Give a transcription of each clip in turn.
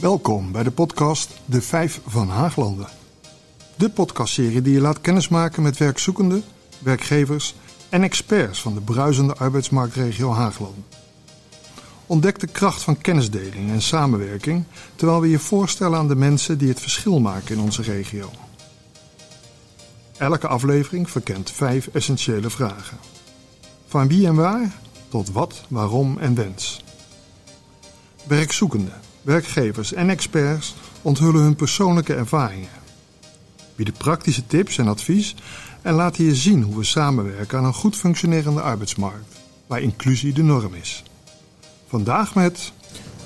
Welkom bij de podcast De Vijf van Haaglanden. De podcastserie die je laat kennismaken met werkzoekenden, werkgevers en experts van de bruisende arbeidsmarktregio Haaglanden. Ontdek de kracht van kennisdeling en samenwerking terwijl we je voorstellen aan de mensen die het verschil maken in onze regio. Elke aflevering verkent vijf essentiële vragen. Van wie en waar tot wat, waarom en wens. Werkzoekenden, werkgevers en experts onthullen hun persoonlijke ervaringen. Bieden praktische tips en advies en laten je zien hoe we samenwerken aan een goed functionerende arbeidsmarkt, waar inclusie de norm is. Vandaag met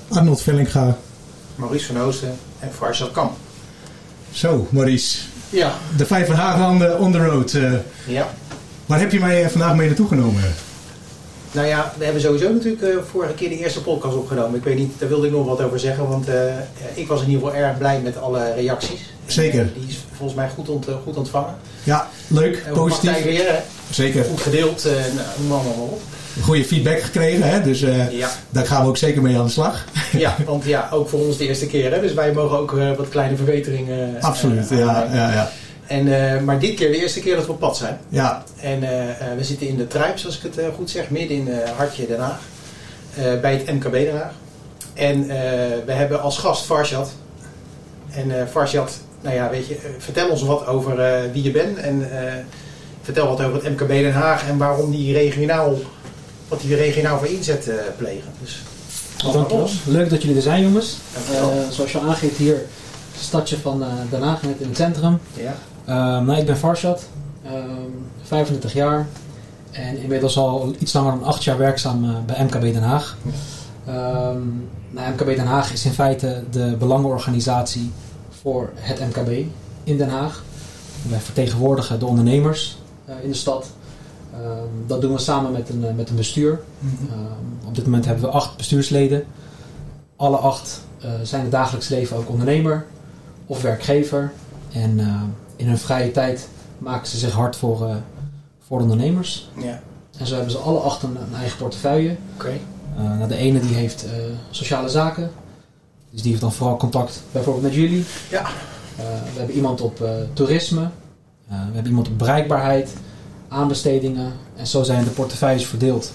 Arnold Vellinga. Maurice van Oosten en Farsal Kam. Zo, Maurice. Ja. De vijf van Haaglanden on the road. Uh, ja. Waar heb je mij eh, vandaag mee naartoe genomen? Nou ja, we hebben sowieso natuurlijk uh, vorige keer de eerste podcast opgenomen. Ik weet niet, daar wilde ik nog wat over zeggen, want uh, ik was in ieder geval erg blij met alle reacties. Zeker. Die is volgens mij goed, ont, goed ontvangen. Ja, leuk, en positief. weer? Zeker. Goed gedeeld, noem allemaal maar op. Goede feedback gekregen, hè? dus ja. daar gaan we ook zeker mee aan de slag. Ja, want ja, ook voor ons de eerste keer, hè? dus wij mogen ook wat kleine verbeteringen. Absoluut, ja, ja, ja. En, uh, maar dit keer de eerste keer dat we op pad zijn. Ja. En uh, we zitten in de Trijp, zoals ik het uh, goed zeg, midden in Hartje Den Haag. bij het MKB Den Haag. En we hebben als gast Farshad. En Farshad, nou ja, weet je, vertel ons wat over wie je bent. En vertel wat over het MKB Den Haag en waarom die regionaal, wat die regionaal voor inzet plegen. Dus, Dankjewel. Leuk dat jullie er zijn, jongens. zoals je al aangeeft hier, stadje van Den Haag, net in het centrum. Ja. Um, nou, ik ben Farshad, um, 35 jaar en inmiddels al iets langer dan 8 jaar werkzaam uh, bij MKB Den Haag. Um, nou, MKB Den Haag is in feite de belangenorganisatie voor het MKB in Den Haag. Wij vertegenwoordigen de ondernemers uh, in de stad. dat doen we samen met een, uh, met een bestuur. -hmm. op dit moment hebben we acht bestuursleden. Alle acht zijn in het dagelijks leven ook ondernemer of werkgever. En in hun vrije tijd maken ze zich hard voor, uh, voor ondernemers. Ja. En zo hebben ze alle acht een, een eigen portefeuille. Oké. Okay. Uh, nou, de ene die heeft uh, sociale zaken. Dus die heeft dan vooral contact bijvoorbeeld met jullie. Ja. we hebben iemand op toerisme. we hebben iemand op bereikbaarheid, aanbestedingen. En zo zijn de portefeuilles verdeeld.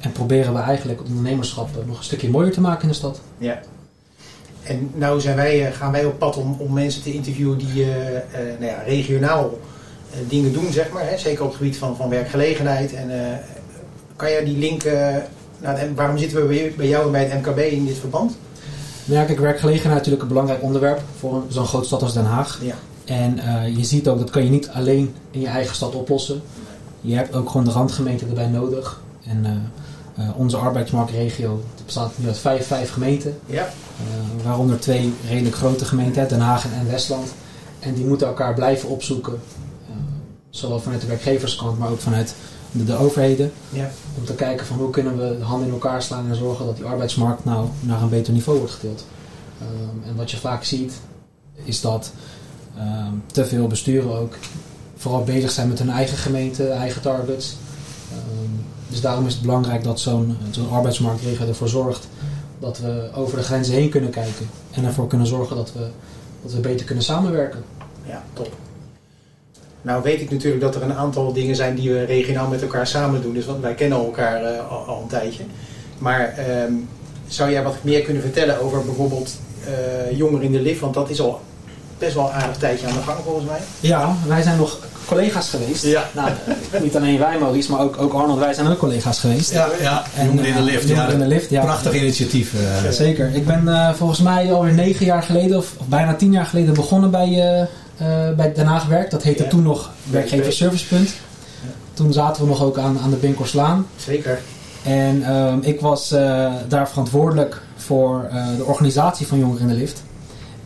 En proberen we eigenlijk het ondernemerschap nog een stukje mooier te maken in de stad. Ja. En nou zijn wij, gaan wij op pad om, om mensen te interviewen die uh, uh, nou ja, regionaal dingen doen, zeg maar. Hè? Zeker op het gebied van, van werkgelegenheid. En kan jij die link, nou, waarom zitten we bij, jou en bij het MKB in dit verband? Ja, kijk, werkgelegenheid is natuurlijk een belangrijk onderwerp voor zo'n grote stad als Den Haag. Ja. En je ziet ook, dat kan je niet alleen in je eigen stad oplossen. Je hebt ook gewoon de randgemeenten erbij nodig. En uh, onze arbeidsmarktregio bestaat nu uit vijf, vijf gemeenten. Ja. Uh, waaronder twee redelijk grote gemeenten, Den Haag en Westland. En die moeten elkaar blijven opzoeken. Uh, zowel vanuit de werkgeverskant, maar ook vanuit de, de, overheden. Ja. Om te kijken van hoe kunnen we de handen in elkaar slaan en zorgen dat die arbeidsmarkt nou naar een beter niveau wordt getild. Um, en wat je vaak ziet, is dat um, te veel besturen ook vooral bezig zijn met hun eigen gemeente, eigen targets. Dus daarom is het belangrijk dat zo'n zo arbeidsmarktregio ervoor zorgt dat we over de grenzen heen kunnen kijken. En ervoor kunnen zorgen dat we, dat we beter kunnen samenwerken. Ja, top. Nou weet ik natuurlijk dat er een aantal dingen zijn die we regionaal met elkaar samen doen. Dus want wij kennen elkaar uh, al, al, een tijdje. Maar um, zou jij wat meer kunnen vertellen over bijvoorbeeld uh, Jongeren in de Lift? Want dat is al best wel een aardig tijdje aan de gang volgens mij. Ja, wij zijn nog collega's geweest. Ja. Nou, niet alleen wij Maurice, maar ook, ook Arnold, wij zijn ook collega's geweest. Ja, ja. En, Jongeren in de Lift. Jongeren in de Lift, ja. Prachtig initiatief. Uh. Ja, zeker. Ik ben uh, volgens mij alweer negen jaar geleden, of, of, bijna tien jaar geleden begonnen bij, uh, bij Den Haag Werk. Dat heette ja. toen nog Werkgeversservicepunt. Ja. Toen zaten we nog ook aan, aan de Binkorslaan. Zeker. En uh, ik was uh, daar verantwoordelijk voor uh, de organisatie van Jongeren in de Lift.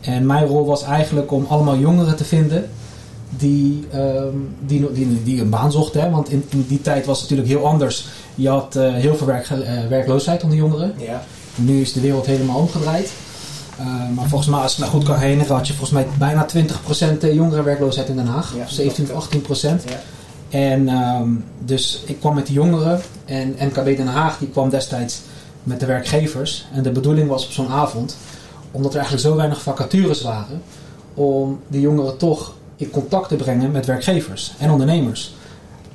En mijn rol was eigenlijk om allemaal jongeren te vinden die, um, die, die, die, een baan zochten. Hè? Want in, in, die tijd was het natuurlijk heel anders. Je had heel veel werk, werkloosheid onder jongeren. Ja. Nu is de wereld helemaal omgedraaid. maar volgens mij, als ik me goed kan herinneren, had je volgens mij bijna 20% jongerenwerkloosheid in Den Haag. Ja, of 17 of 18%. Ja. En um, dus ik kwam met de jongeren en MKB Den Haag die kwam destijds met de werkgevers. En de bedoeling was op zo'n avond omdat er eigenlijk zo weinig vacatures waren, om de jongeren toch in contact te brengen met werkgevers en ondernemers.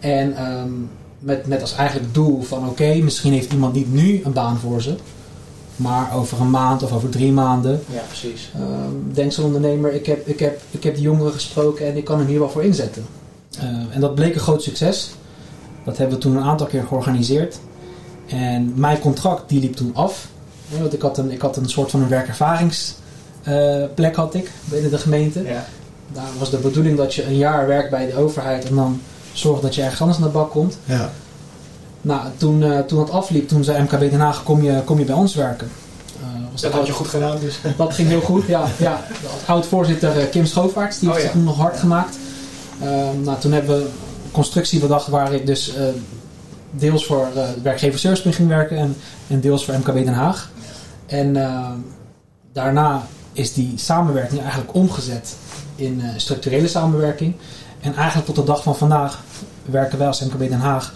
En ehm, met, met als eigenlijk doel van oké, misschien heeft iemand niet nu een baan voor ze, maar over een maand of over drie maanden. Ja, precies. Um, denkt zo'n ondernemer, ik heb, ik, heb, ik heb die jongeren gesproken en ik kan hem hier wel voor inzetten. Uh, en dat bleek een groot succes. Dat hebben we toen een aantal keer georganiseerd. En mijn contract die liep toen af. Want ik had een, ik had een soort van een werkervaringsplek uh, had ik binnen de gemeente. Ja. Daar was de bedoeling dat je een jaar werkt bij de overheid en dan zorgt dat je ergens anders naar de bak komt. Ja. Nou, toen, uh, toen het afliep, toen zei MKB Den Haag, kom je, kom je bij ons werken. Uh, dat had je goed gedaan dus. Dat ging heel goed, ja. ja. Oud-voorzitter uh, Kim Schoofaerts, die Oh, heeft ja. toen nog hard gemaakt. Ehm, nou, toen hebben we een constructie bedacht waar ik dus eh, deels voor uh, werkgever Service ging werken en, en deels voor MKB Den Haag. En ehm, daarna is die samenwerking eigenlijk omgezet in eh, structurele samenwerking. En eigenlijk tot de dag van vandaag werken wij als MKB Den Haag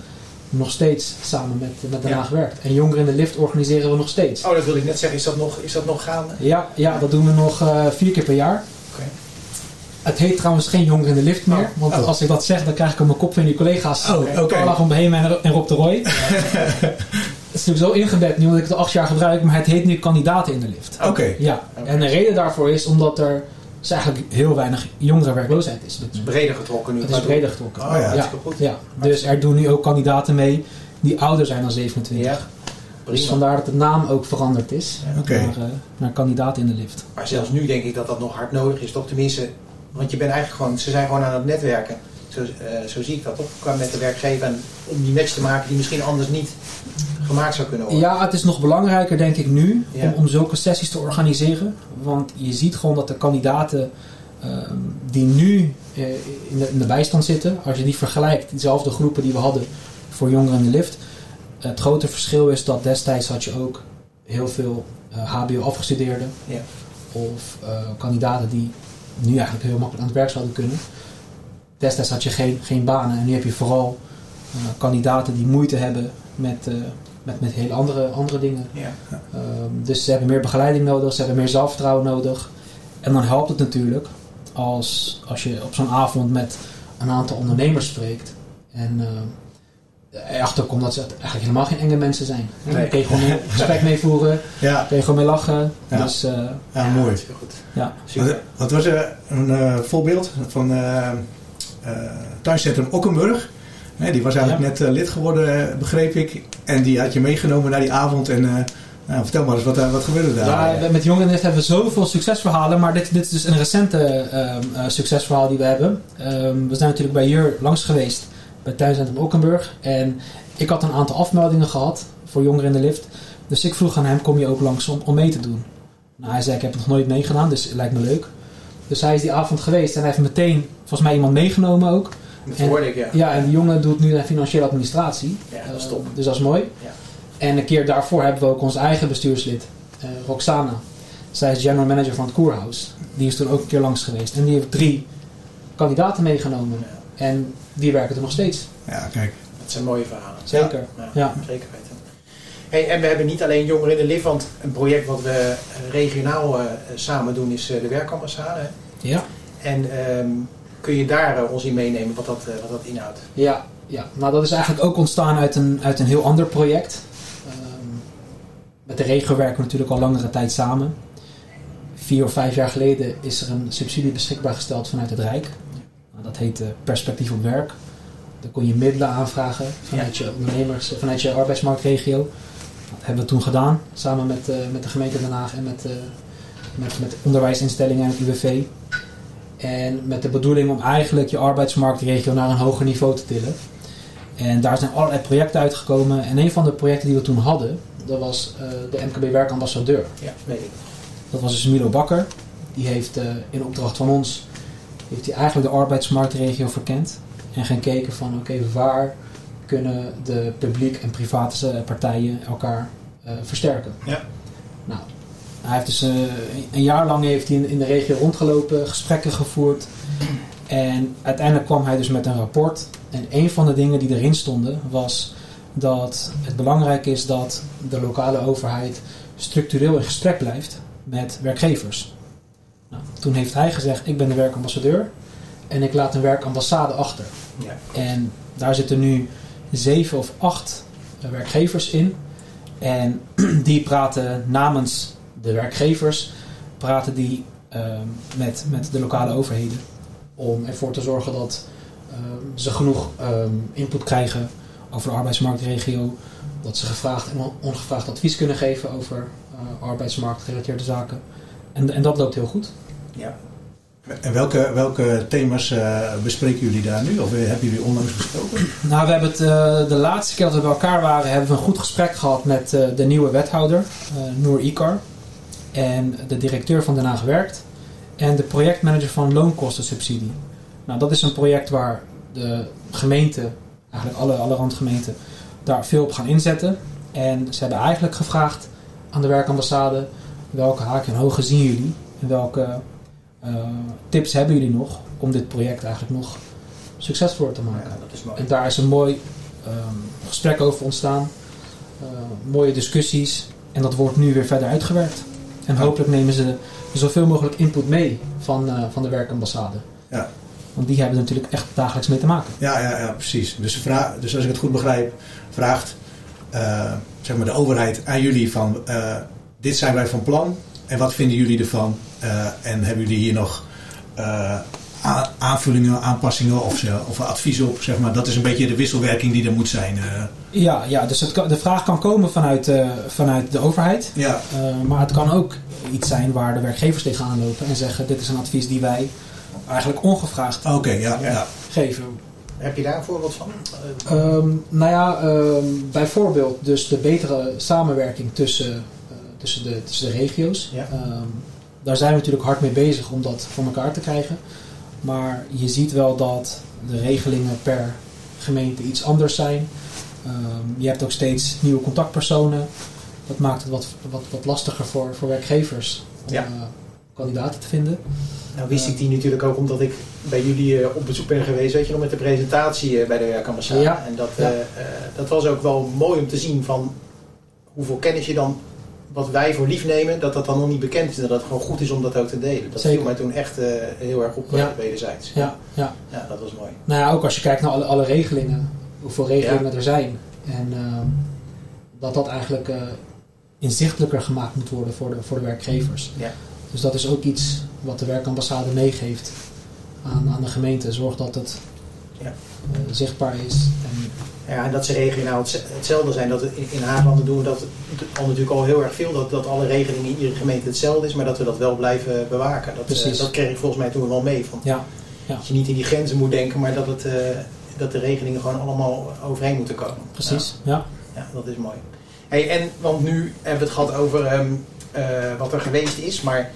nog steeds samen met, met Den Ja. Haag werkt. En Jongeren in de Lift organiseren we nog steeds. Oh, dat wilde ik net zeggen. Is dat nog, is dat nog gaande? Ja, ja, dat doen we nog eh, vier keer per jaar. Oké. Het heet trouwens geen Jongeren in de Lift meer. Oh. Want Oh. als ik dat zeg, dan krijg ik op mijn kop van die collega's. Oh, oké. Carla van Behemen en, en Rob de Roy. Het is natuurlijk zo ingebed nu, omdat ik het al acht jaar gebruik. Maar het heet nu Kandidaten in de Lift. Oké. Ja, en de reden daarvoor is omdat er dus eigenlijk heel weinig jongerenwerkloosheid is. Het is breder getrokken nu. Het is breder getrokken. Oh, ja. ja. Ja, hartstikke goed. ja. Dus er doen nu ook kandidaten mee die ouder zijn dan 27. Ja, Dus prima. vandaar dat de naam ook veranderd is. Naar, eh, naar kandidaten in de lift. Maar zelfs nu denk ik dat dat nog hard nodig is. Toch tenminste, want je bent eigenlijk gewoon, ze zijn gewoon aan het netwerken. Zo, eh, zo zie ik dat? Qua met de werkgever. En om die match te maken die misschien anders niet gemaakt zou kunnen worden. Ja, het is nog belangrijker denk ik nu Ja. om, om zulke sessies te organiseren. Want je ziet gewoon dat de kandidaten ehm, die nu eh, in, de, in de bijstand zitten, als je die vergelijkt, diezelfde groepen die we hadden voor jongeren in de lift. Het grote verschil is dat destijds had je ook heel veel eh, HBO-afgestudeerden. Ja. Of eh, kandidaten die nu eigenlijk heel makkelijk aan het werk zouden kunnen. Destijds had je geen, geen banen en nu heb je vooral eh, kandidaten die moeite hebben met, eh, met, met hele andere, andere dingen. Ja. Ehm, dus ze hebben meer begeleiding nodig, ze hebben meer zelfvertrouwen nodig. En dan helpt het natuurlijk als, als je op zo'n avond met een aantal ondernemers spreekt. En eh, erachter komt dat ze eigenlijk helemaal geen enge mensen zijn. Nee. Dan kun je gewoon een gesprek mee voeren, Ja, kun je gewoon mee lachen. Ja. Dus eh, ja, mooi. goed. ja. Super. Wat was er een eh, voorbeeld van tuincentrum Okkenburg? Die was eigenlijk net eh, lid geworden, eh, begreep ik. En die had je meegenomen naar die avond. En eh, nou, vertel maar eens, wat, eh, wat gebeurde daar? Ja, met Jongenlift hebben we zoveel succesverhalen, maar dit, dit is dus een recente ehm, eh, succesverhaal die we hebben. Ehm, we zijn natuurlijk bij Jur langs geweest, bij Tuincentrum Okkenburg. En ik had een aantal afmeldingen gehad voor jongeren in de lift. Dus ik vroeg aan hem, kom je ook langs om, om mee te doen? Nou, hij zei, ik heb het nog nooit meegedaan, dus het lijkt me leuk. Dus hij is die avond geweest en hij heeft meteen, volgens mij, iemand meegenomen ook. Dat En- hoorde ik, ja. Ja, en die jongen doet nu de financiële administratie. Ja, dat is Eh, top. dus dat is mooi. Ja. En een keer daarvoor hebben we ook ons eigen bestuurslid, eh, Roxana. Zij is general manager van het Koerhuis. Die is toen ook een keer langs geweest. En die heeft drie kandidaten meegenomen. En die werken er nog steeds. Ja, kijk. Dat zijn mooie verhalen. Zeker. Ja, Ja. zeker weten. Hey, en we hebben niet alleen jongeren in de lift, want een project wat we regionaal eh, samen doen is eh, de werkambassade. Ja. En ehm, kun je daar eh, ons in meenemen wat dat, wat dat inhoudt? Ja, ja. Nou, dat is eigenlijk ook ontstaan uit een, uit een heel ander project. Ehm, met de regio werken we natuurlijk al langere tijd samen. Vier of vijf jaar geleden is er een subsidie beschikbaar gesteld vanuit het Rijk. Nou, dat heet Perspectief op Werk. Daar kon je middelen aanvragen vanuit je ondernemers, vanuit je arbeidsmarktregio. Dat hebben we toen gedaan, samen met, eh, met de gemeente Den Haag en met, eh, met, met onderwijsinstellingen en het UWV. En met de bedoeling om eigenlijk je arbeidsmarktregio naar een hoger niveau te tillen. En daar zijn allerlei projecten uitgekomen. En een van de projecten die we toen hadden, dat was eh, de MKB Werkambassadeur. Ja, weet ik. Dat was dus Milo Bakker. Die heeft in opdracht van ons heeft hij eigenlijk de arbeidsmarktregio verkend. En gaan kijken van oké, waar kunnen de publiek en private partijen elkaar eh, versterken. Ja. Nou, hij heeft dus eh, een jaar lang heeft hij in, in de regio rondgelopen, gesprekken gevoerd. En uiteindelijk kwam hij dus met een rapport. En een van de dingen die erin stonden was dat het belangrijk is dat de lokale overheid structureel in gesprek blijft met werkgevers. Nou, toen heeft hij gezegd, ik ben de werkambassadeur en ik laat een werkambassade achter. Ja. En daar zitten nu zeven of acht werkgevers in. En die praten namens de werkgevers, praten die ehm, met, met de lokale overheden. Om ervoor te zorgen dat ehm, ze genoeg ehm, input krijgen over de arbeidsmarktregio. Dat ze gevraagd en on- ongevraagd advies kunnen geven over eh, arbeidsmarktgerelateerde zaken. En, en dat loopt heel goed. Ja. En welke, welke thema's eh, bespreken jullie daar nu? Of eh, hebben jullie onlangs besproken? Nou, we hebben het eh, de laatste keer dat we bij elkaar waren, hebben we een goed gesprek gehad met de nieuwe wethouder, Noor Ikar. En de directeur van Den Haag werkt. En de projectmanager van loonkostensubsidie. Nou, dat is een project waar de gemeente, eigenlijk alle, alle randgemeenten, daar veel op gaan inzetten. En ze hebben eigenlijk gevraagd aan de werkambassade, welke haken en hogen zien jullie? En welke tips hebben jullie nog om dit project eigenlijk nog succesvol te maken? Ja, dat is mooi. En daar is een mooi ehm, gesprek over ontstaan. Eh, mooie discussies. En dat wordt nu weer verder uitgewerkt. En hopelijk nemen ze zoveel mogelijk input mee van, eh, van de werkambassade. Ja. Want die hebben er natuurlijk echt dagelijks mee te maken. Ja, ja, ja precies. Dus, ze vra- dus als ik het goed begrijp, vraagt eh, zeg maar de overheid aan jullie van eh, dit zijn wij van plan en wat vinden jullie ervan? Eh, en hebben jullie hier nog eh, aanvullingen, aanpassingen of, of advies op? Zeg maar. Dat is een beetje de wisselwerking die er moet zijn. eh. Ja, ja dus het de vraag kan komen vanuit, eh, vanuit de overheid. ja, Eh, maar het kan ook iets zijn waar de werkgevers tegenaan lopen. En zeggen dit is een advies die wij eigenlijk ongevraagd oké, ja, ja. Geven. Heb je daar een voorbeeld van? Eh, Ehm, nou ja, ehm, bijvoorbeeld dus de betere samenwerking tussen, eh, tussen, de, tussen de regio's. Ja. Ehm, daar zijn we natuurlijk hard mee bezig om dat voor elkaar te krijgen. Maar je ziet wel dat de regelingen per gemeente iets anders zijn. Ehm, je hebt ook steeds nieuwe contactpersonen. Dat maakt het wat, wat, wat lastiger voor, voor werkgevers om Ja. eh, kandidaten te vinden. Nou wist ik die natuurlijk ook omdat ik bij jullie eh, op bezoek ben geweest, weet je nog, met de presentatie eh, bij de werkambassade. Ja. En dat, Ja. dat was ook wel mooi om te zien van hoeveel kennis je dan, wat wij voor lief nemen, dat dat dan nog niet bekend is. En dat het gewoon goed is om dat ook te delen. Dat Zeker. viel mij toen echt eh, heel erg op eh, Ja. wederzijds. Ja, ja. ja, dat was mooi. Nou ja, ook als je kijkt naar alle, alle regelingen, hoeveel regelingen Ja. er zijn. En ehm, dat dat eigenlijk eh, inzichtelijker gemaakt moet worden voor de, voor de werkgevers. Ja. Dus dat is ook iets wat de werkambassade meegeeft aan, aan de gemeente. Zorg dat het Ja. zichtbaar is. Ja, en dat ze regionaal hetze- hetzelfde zijn. Dat in, in Haaglanden doen we dat al natuurlijk al heel erg veel. Dat, dat alle regelingen in iedere gemeente hetzelfde is, maar dat we dat wel blijven bewaken. Dat, eh, Precies. dat kreeg ik volgens mij toen wel mee. Van, ja, Dat je niet in die grenzen moet denken, maar dat, het, eh, dat de regelingen gewoon allemaal overheen moeten komen. precies. Ja. Ja, ja, dat is mooi. Hey, en, want nu hebben we het gehad over ehm, eh, wat er geweest is, maar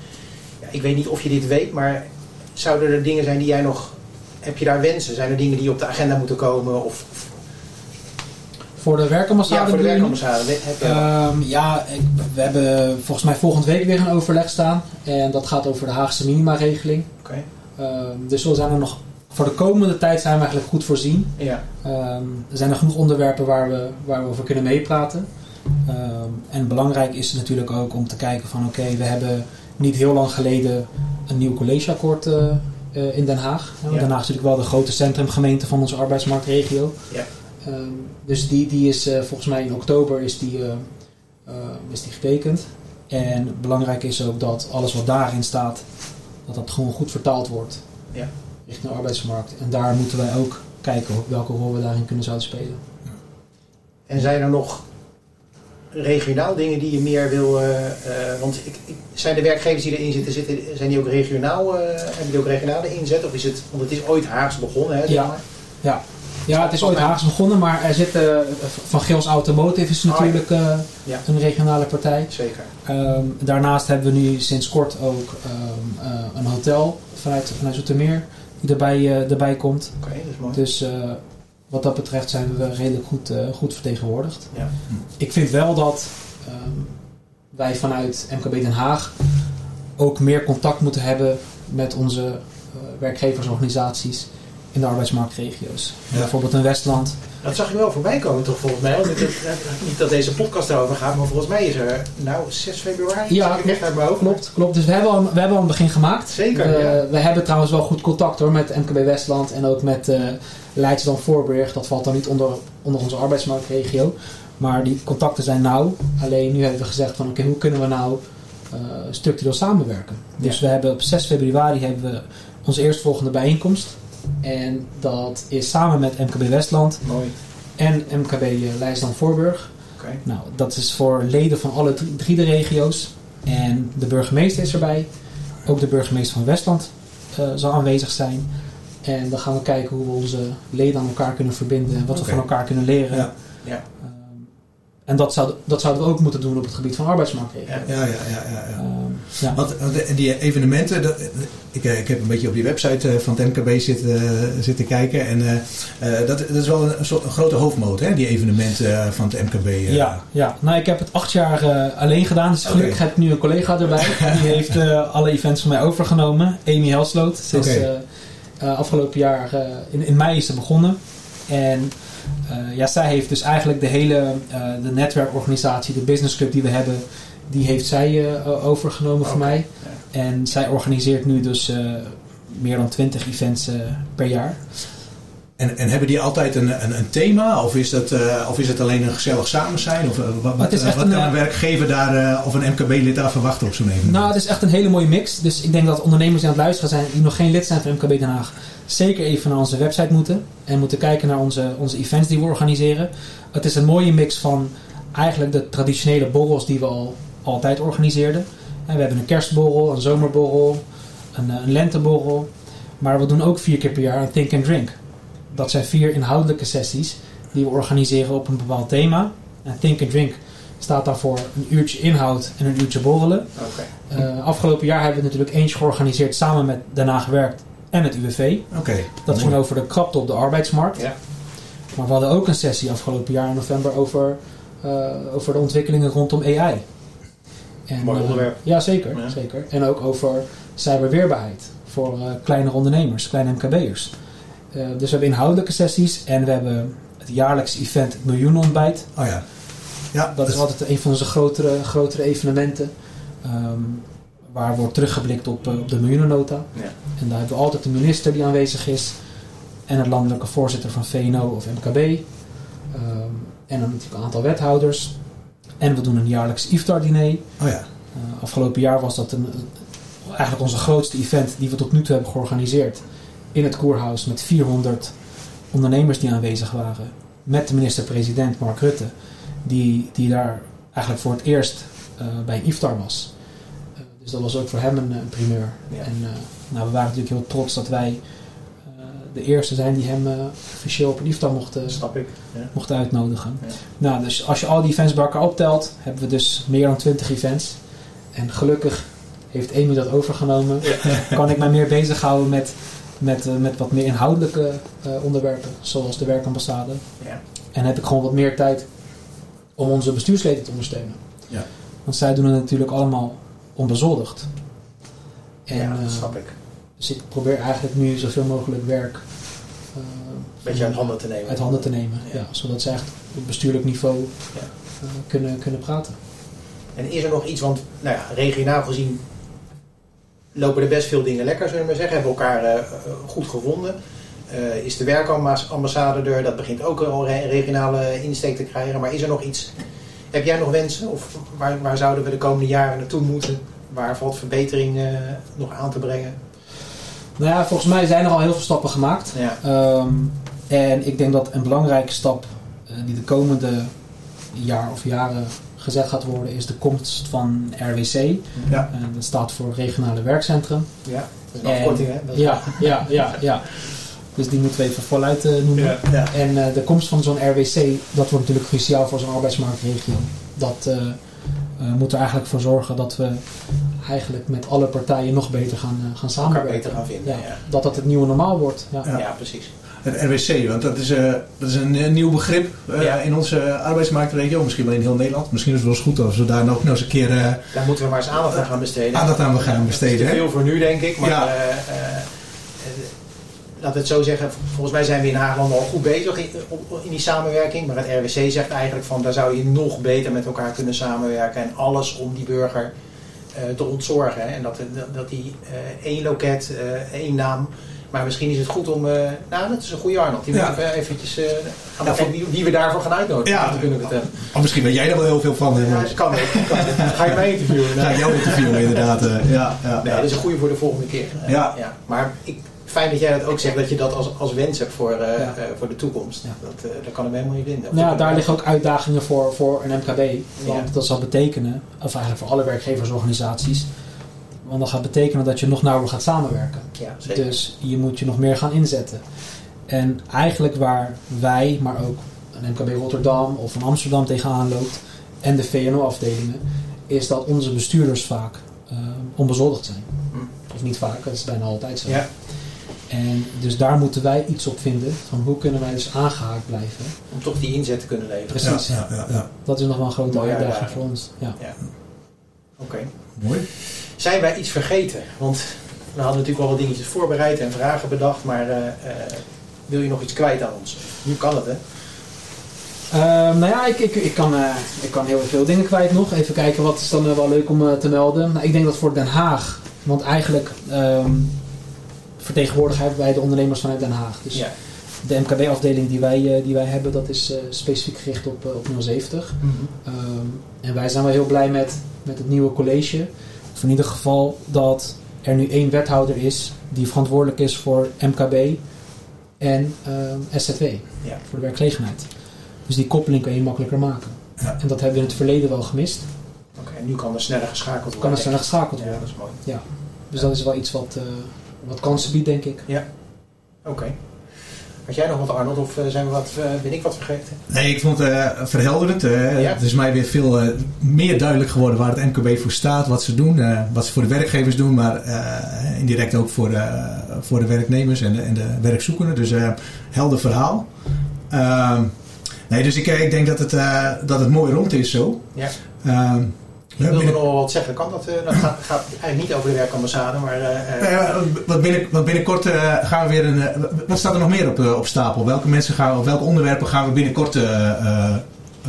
ja, ik weet niet of je dit weet, maar zouden er dingen zijn die jij nog... Heb je daar wensen? Zijn er dingen die op de agenda moeten komen? Of, of- Voor de werkambassade ja, voor de werkambassade. Ehm, ja, ik, we hebben volgens mij volgende week weer een overleg staan. En dat gaat over de Haagse minima-regeling. Oké. Ehm, dus we zijn er nog, voor de komende tijd zijn we eigenlijk goed voorzien. Ja, Ehm, er zijn nog genoeg onderwerpen waar we, waar we over kunnen meepraten. En belangrijk is het natuurlijk ook om te kijken van oké, we hebben niet heel lang geleden een nieuw collegeakkoord eh, eh, in Den Haag. Ja. Den Haag is natuurlijk wel de grote centrumgemeente van onze arbeidsmarktregio. Ja. Ehm, dus die, die is eh, volgens mij in oktober is die, eh, eh, is die getekend. En belangrijk is ook dat alles wat daarin staat, dat dat gewoon goed vertaald wordt Ja. richting de arbeidsmarkt. En daar moeten wij ook kijken welke rol we daarin kunnen zouden spelen. En zijn er nog regionaal dingen die je meer wil... want ik, ik- zijn de werkgevers die erin zitten, zitten zijn die ook regionaal, hebben die ook regionale inzet? Of is het, want het is ooit Haags begonnen, hè? zeg Ja. maar. Ja, het is ooit Haags begonnen, maar er zit eh, Van Geels Automotive is natuurlijk eh, Ja. een regionale partij. Zeker. Ehm, daarnaast hebben we nu sinds kort ook ehm, eh, een hotel vanuit, vanuit Zoetermeer die erbij, erbij komt. Oké, dat is mooi. Dus wat dat betreft zijn we redelijk goed, goed vertegenwoordigd. Ja. Ik vind wel dat ehm, wij vanuit MKB Den Haag ook meer contact moeten hebben met onze werkgeversorganisaties in de arbeidsmarktregio's. Ja. Bijvoorbeeld in Westland Dat zag ik wel voorbij komen toch volgens mij. Want het- het- niet dat deze podcast daarover gaat, maar volgens mij is er nou 6 februari. Ja, ik echt uit mijn hoofd. Klopt, klopt. Dus we hebben al, we hebben al een begin gemaakt. Zeker, We, ja. we hebben trouwens wel goed contact hoor met MKB Westland en ook met eh Leidschendam Voorburg. Dat valt dan niet onder, onder onze arbeidsmarktregio. Maar die contacten zijn nauw. Alleen nu hebben we gezegd van oké, hoe kunnen we nou eh, structureel samenwerken? Dus we hebben op 6 februari hebben we onze eerstvolgende bijeenkomst. En dat is samen met MKB Westland Mooi. en MKB Leidschendam Voorburg. Oké. Nou, dat is voor leden van alle drie, de regio's. En de burgemeester is erbij. Ook de burgemeester van Westland eh, zal aanwezig zijn. En dan gaan we kijken hoe we onze leden aan elkaar kunnen verbinden. En wat we van elkaar kunnen leren. Ja. Ja. En dat, zou, dat zouden we ook moeten doen op het gebied van arbeidsmarktregio. Ja. Ja, ja, ja. ja. Ehm, ja. Want de- die evenementen, dat, ik, eh, ik heb een beetje op die website eh, van het MKB zitten, eh, zitten kijken. En eh, eh, dat, dat is wel een, soort een grote hoofdmoot, hè, die evenementen eh, van het MKB. eh. Ja, ja, nou ik heb het acht jaar eh, alleen gedaan. Dus gelukkig heb ik nu een collega erbij. Die heeft eh, alle events van mij overgenomen. Amy Helsloot. Ze is eh, eh, afgelopen jaar, eh, in, in mei is ze begonnen. En eh, ja, zij heeft dus eigenlijk de hele eh, de netwerkorganisatie, de businessclub die we hebben, die heeft zij eh, overgenomen voor mij. En zij organiseert nu dus meer dan 20 events per jaar. En, en hebben die altijd een, een, een thema? Of is, dat, of is het alleen een gezellig samen zijn? Of wat, wat, wat een, kan een werkgever daar of een MKB-lid daar verwachten op zo'n evenement? Nou, het is echt een hele mooie mix. Dus ik denk dat ondernemers die aan het luisteren zijn, die nog geen lid zijn van MKB Den Haag, zeker even naar onze website moeten. En moeten kijken naar onze, onze events die we organiseren. Het is een mooie mix van eigenlijk de traditionele borrels die we al altijd organiseerden. En we hebben een kerstborrel, een zomerborrel, een, eh, een lenteborrel. Maar we doen ook vier keer per jaar een Think and Drink. Dat zijn vier inhoudelijke sessies die we organiseren op een bepaald thema. En Think and Drink staat daarvoor een uurtje inhoud en een uurtje borrelen. Uh, afgelopen jaar hebben we natuurlijk eentje georganiseerd samen met Daarna Gewerkt en het UWV. Oké. Dat ging over de krapte op de arbeidsmarkt. Ja. Maar we hadden ook een sessie afgelopen jaar in november over, uh, over de ontwikkelingen rondom AI. En, Mooi onderwerp. Uh, ja, zeker, Ja. zeker. En ook over cyberweerbaarheid voor uh, kleinere ondernemers, kleine MKB'ers. Uh, dus we hebben inhoudelijke sessies en we hebben het jaarlijks event het Miljoenenontbijt. Oh ja. Ja, Dat is altijd een van onze grotere, grotere evenementen. Um, waar wordt teruggeblikt op, uh, op de miljoenennota. Ja. En daar hebben we altijd de minister die aanwezig is. En het landelijke voorzitter van VNO of MKB. Um, en dan natuurlijk een aantal wethouders. En we doen een jaarlijks iftar-diner. Oh ja. Uh, afgelopen jaar was dat een, eigenlijk onze grootste event die we tot nu toe hebben georganiseerd. In het Koerhuis met 400 ondernemers die aanwezig waren. Met de minister-president Mark Rutte. Die, die daar eigenlijk voor het eerst uh, bij een iftar was. Dus dat was ook voor hem een, een primeur. Ja. En uh, nou, we waren natuurlijk heel trots dat wij de eerste zijn die hem officieel op iftar mochten, ik. Ja. mochten uitnodigen. Ja. Nou, dus als je al die events bij elkaar optelt, hebben we dus meer dan 20 events. En gelukkig heeft Amy dat overgenomen. Kan ik mij meer bezighouden met, met, met wat meer inhoudelijke onderwerpen, zoals de werkambassade. Ja. En heb ik gewoon wat meer tijd om onze bestuursleden te ondersteunen. Ja. Want zij doen het natuurlijk allemaal onbezoldigd. En, ja, dat uh, snap ik. Dus ik probeer eigenlijk nu zoveel mogelijk werk uh, beetje uit handen te nemen. Uit handen te nemen, ja. ja zodat ze echt op bestuurlijk niveau ja. uh, kunnen, kunnen praten. En is er nog iets, want nou ja, regionaal gezien lopen er best veel dingen lekker, zullen we maar zeggen. Hebben we elkaar uh, goed gevonden. Is de werkambassade er, dat begint ook al een regionale insteek te krijgen. Maar is er nog iets, heb jij nog wensen? Of waar, waar zouden we de komende jaren naartoe moeten? Waar valt verbetering uh, nog aan te brengen? Nou ja, volgens mij zijn er al heel veel stappen gemaakt. Ja. Um, en ik denk dat een belangrijke stap uh, die de komende jaar of jaren gezet gaat worden, is de komst van RWC. Ja. Uh, dat staat voor Regionale Werkcentrum. Ja, dat is een afkorting hè? Ja, ja, ja, ja. Dus die moeten we even voluit uh, noemen. Ja, ja. En uh, de komst van zo'n RWC, dat wordt natuurlijk cruciaal voor zo'n arbeidsmarktregio. Dat uh, moet er eigenlijk voor zorgen dat we eigenlijk met alle partijen nog beter gaan, gaan samenwerken. beter gaan vinden, ja. ja. Dat dat het nieuwe normaal wordt. Ja, ja. ja precies. Het RWC, want dat is, uh, dat is een, een, nieuw begrip uh, ja. in onze arbeidsmarktregio. Misschien wel in heel Nederland. Misschien is het wel eens goed als we daar nog, nog eens een keer... Uh, daar moeten we maar eens aandacht aan gaan besteden. Aandacht aan gaan besteden. Dat is te veel voor nu, denk ik. Maar ja. Laat het zo zeggen, volgens mij zijn we in Haagland al goed bezig in, in, die samenwerking. Maar het RWC zegt eigenlijk van daar zou je nog beter met elkaar kunnen samenwerken. En alles om die burger uh, te ontzorgen. Hè. En dat, dat die uh, één loket, uh, één naam. Maar misschien is het goed om, nou dat is een goede Arnold. Die ja. even eventjes gaan ja, wie, wie, we daarvoor gaan uitnodigen. Ja. Kunnen vertellen. Of misschien weet jij er wel heel veel van. Ja, dat kan ook. Kan Ga je mij interviewen? Ga ik jou interviewen inderdaad. ja, ja, nee, dat is een goede voor de volgende keer. Ja. ja. Maar ik, fijn dat jij dat ook zegt, dat je dat als, als wens hebt voor, uh, uh, voor de toekomst. Ja. Dat, uh, kan hem helemaal niet vinden. Nou, daar liggen ook uitdagingen voor, voor een MKB. Want dat zal betekenen, of eigenlijk voor alle werkgeversorganisaties, want dat gaat betekenen dat je nog nauwer gaat samenwerken. Dus je moet je nog meer gaan inzetten. En eigenlijk waar wij, maar ook een MKB Rotterdam of een Amsterdam tegenaan loopt, en de VNO-afdelingen, is dat onze bestuurders vaak onbezoldigd zijn. Hm. Of niet vaak, dat is bijna altijd zo. Ja. En dus daar moeten wij iets op vinden van hoe kunnen wij dus aangehaakt blijven. Om toch die inzet te kunnen leveren. Precies. Ja, ja, ja. Dat is nog wel een grote uitdaging voor ons. Ja. Oké. Mooi. Zijn wij iets vergeten? Want we hadden natuurlijk wel wat dingetjes voorbereid en vragen bedacht, maar uh, uh, wil je nog iets kwijt aan ons? Nu kan het, hè? Uh, nou ja, ik, ik, ik, kan, uh, ik kan heel veel dingen kwijt nog. Even kijken wat is dan wel leuk om uh, te melden. Nou, ik denk dat voor Den Haag, want eigenlijk um, vertegenwoordigen hebben wij de ondernemers vanuit Den Haag. Dus ja. de MKB-afdeling die wij, die wij hebben, dat is specifiek gericht op, op 070. Mm -hmm. um, en wij zijn wel heel blij met, met het nieuwe college. Of in ieder geval dat er nu één wethouder is die verantwoordelijk is voor MKB en uh, SZW, ja. voor de werkgelegenheid. Dus die koppeling kan je makkelijker maken. Ja. En dat hebben we in het verleden wel gemist. Oké, okay, en nu kan er sneller geschakeld worden. Kan er sneller geschakeld ja, worden. dat is mooi. Ja. Dus dat is wel iets wat, uh, wat kansen biedt, denk ik. Ja, oké. Okay. Had jij nog wat, Arnold, of zijn we wat, uh, ben ik wat vergeten? Nee, ik vond het uh, verhelderend. Uh, ja? Het is mij weer veel meer duidelijk geworden waar het MKB voor staat, wat ze doen, wat ze voor de werkgevers doen, maar indirect ook voor, voor de werknemers en de, en de werkzoekenden. Dus helder verhaal. Ehm, nee, dus ik, ik denk dat het, dat het mooi rond is zo. Ja. Ik wilde nog wel wat zeggen. Kan dat? Uh, dat gaat, gaat, eigenlijk niet over de werkambassade, maar... Uh, uh, wat, binnen, wat binnenkort gaan we weer een... wat staat er nog meer op, op stapel? Welke mensen gaan we, welke onderwerpen gaan we binnenkort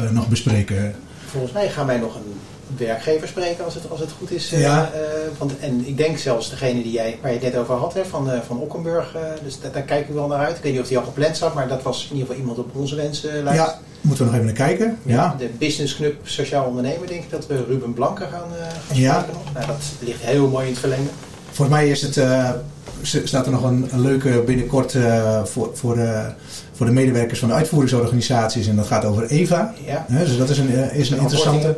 nog bespreken? Volgens mij gaan wij nog een werkgever spreken als het, als het goed is. Ja. want, en ik denk zelfs degene die jij, waar je het net over had, hè, van, van Okkenburg. dus daar, daar kijken we wel naar uit. Ik weet niet of die al gepland zat, maar dat was in ieder geval iemand op onze wensenlijst. Ja. Moeten we nog even naar kijken. Ja. De Business Club Sociaal Ondernemer, denk ik dat we Ruben Blanke gaan, uh, gaan ja. Nou, dat ligt heel mooi in het verlengde. Volgens mij is het, uh, staat er nog een, een leuke binnenkort uh, voor, voor, voor de medewerkers van de uitvoeringsorganisaties. En dat gaat over EVA. Ja. dus dat is een, is een interessante.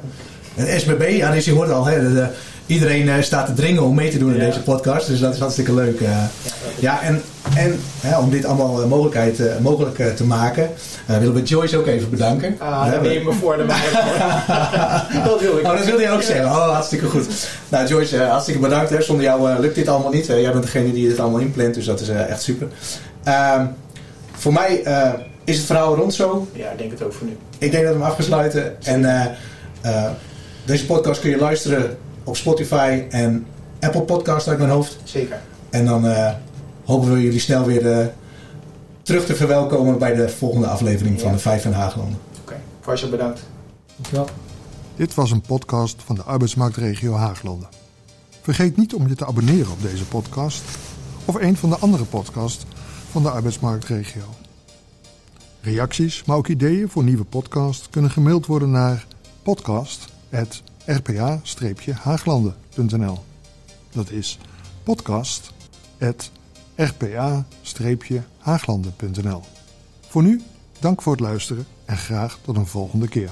Het SBB, ja, dus je hoort al, hè, de, de, iedereen uh, staat te dringen om mee te doen in Ja. deze podcast. Dus dat is hartstikke leuk. Uh, Ja, en, en hè, om dit allemaal mogelijkheid, uh, mogelijk te maken, uh, willen we Joyce ook even bedanken. Ah, neem me voor de mij. dat wil ik. Oh, dat wilde je ook zeggen. Oh, hartstikke goed. Nou, Joyce, uh, hartstikke bedankt. Hè. Zonder jou lukt dit allemaal niet. Jij bent degene die dit allemaal inplant, dus dat is echt super. Ehm, voor mij is het verhaal rond zo. Ja, ik denk het ook voor nu. Ik denk dat we hem afgesluiten. En uh, deze podcast kun je luisteren op Spotify en Apple Podcast uit mijn hoofd. Zeker. En dan uh, hopen we jullie snel weer uh, terug te verwelkomen bij de volgende aflevering van de Vijf en Haaglanden. Oké. Okay. bedankt. Dankjewel. Dit was een podcast van de arbeidsmarktregio Haaglanden. Vergeet niet om je te abonneren op deze podcast of een van de andere podcasts van de arbeidsmarktregio. Reacties, maar ook ideeën voor nieuwe podcasts kunnen gemaild worden naar podcast.rpa-haaglanden.nl Dat is podcast.rpa-haaglanden.nl Voor nu, dank voor het luisteren en graag tot een volgende keer.